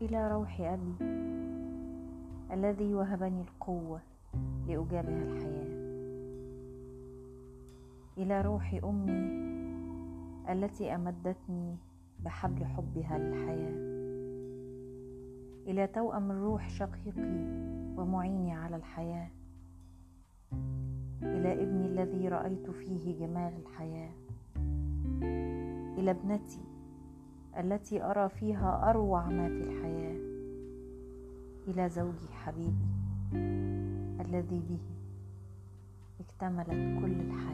إلى روح أبي الذي وهبني القوة لأجابه الحياة. إلى روح أمي التي أمدتني بحبل حبها للحياة. إلى توأم الروح شقيقي ومعيني على الحياة. إلى ابني الذي رأيت فيه جمال الحياة. إلى ابنتي التي أرى فيها أروع ما في الحياة. إلى زوجي حبيبي الذي به اكتملت كل الحياة.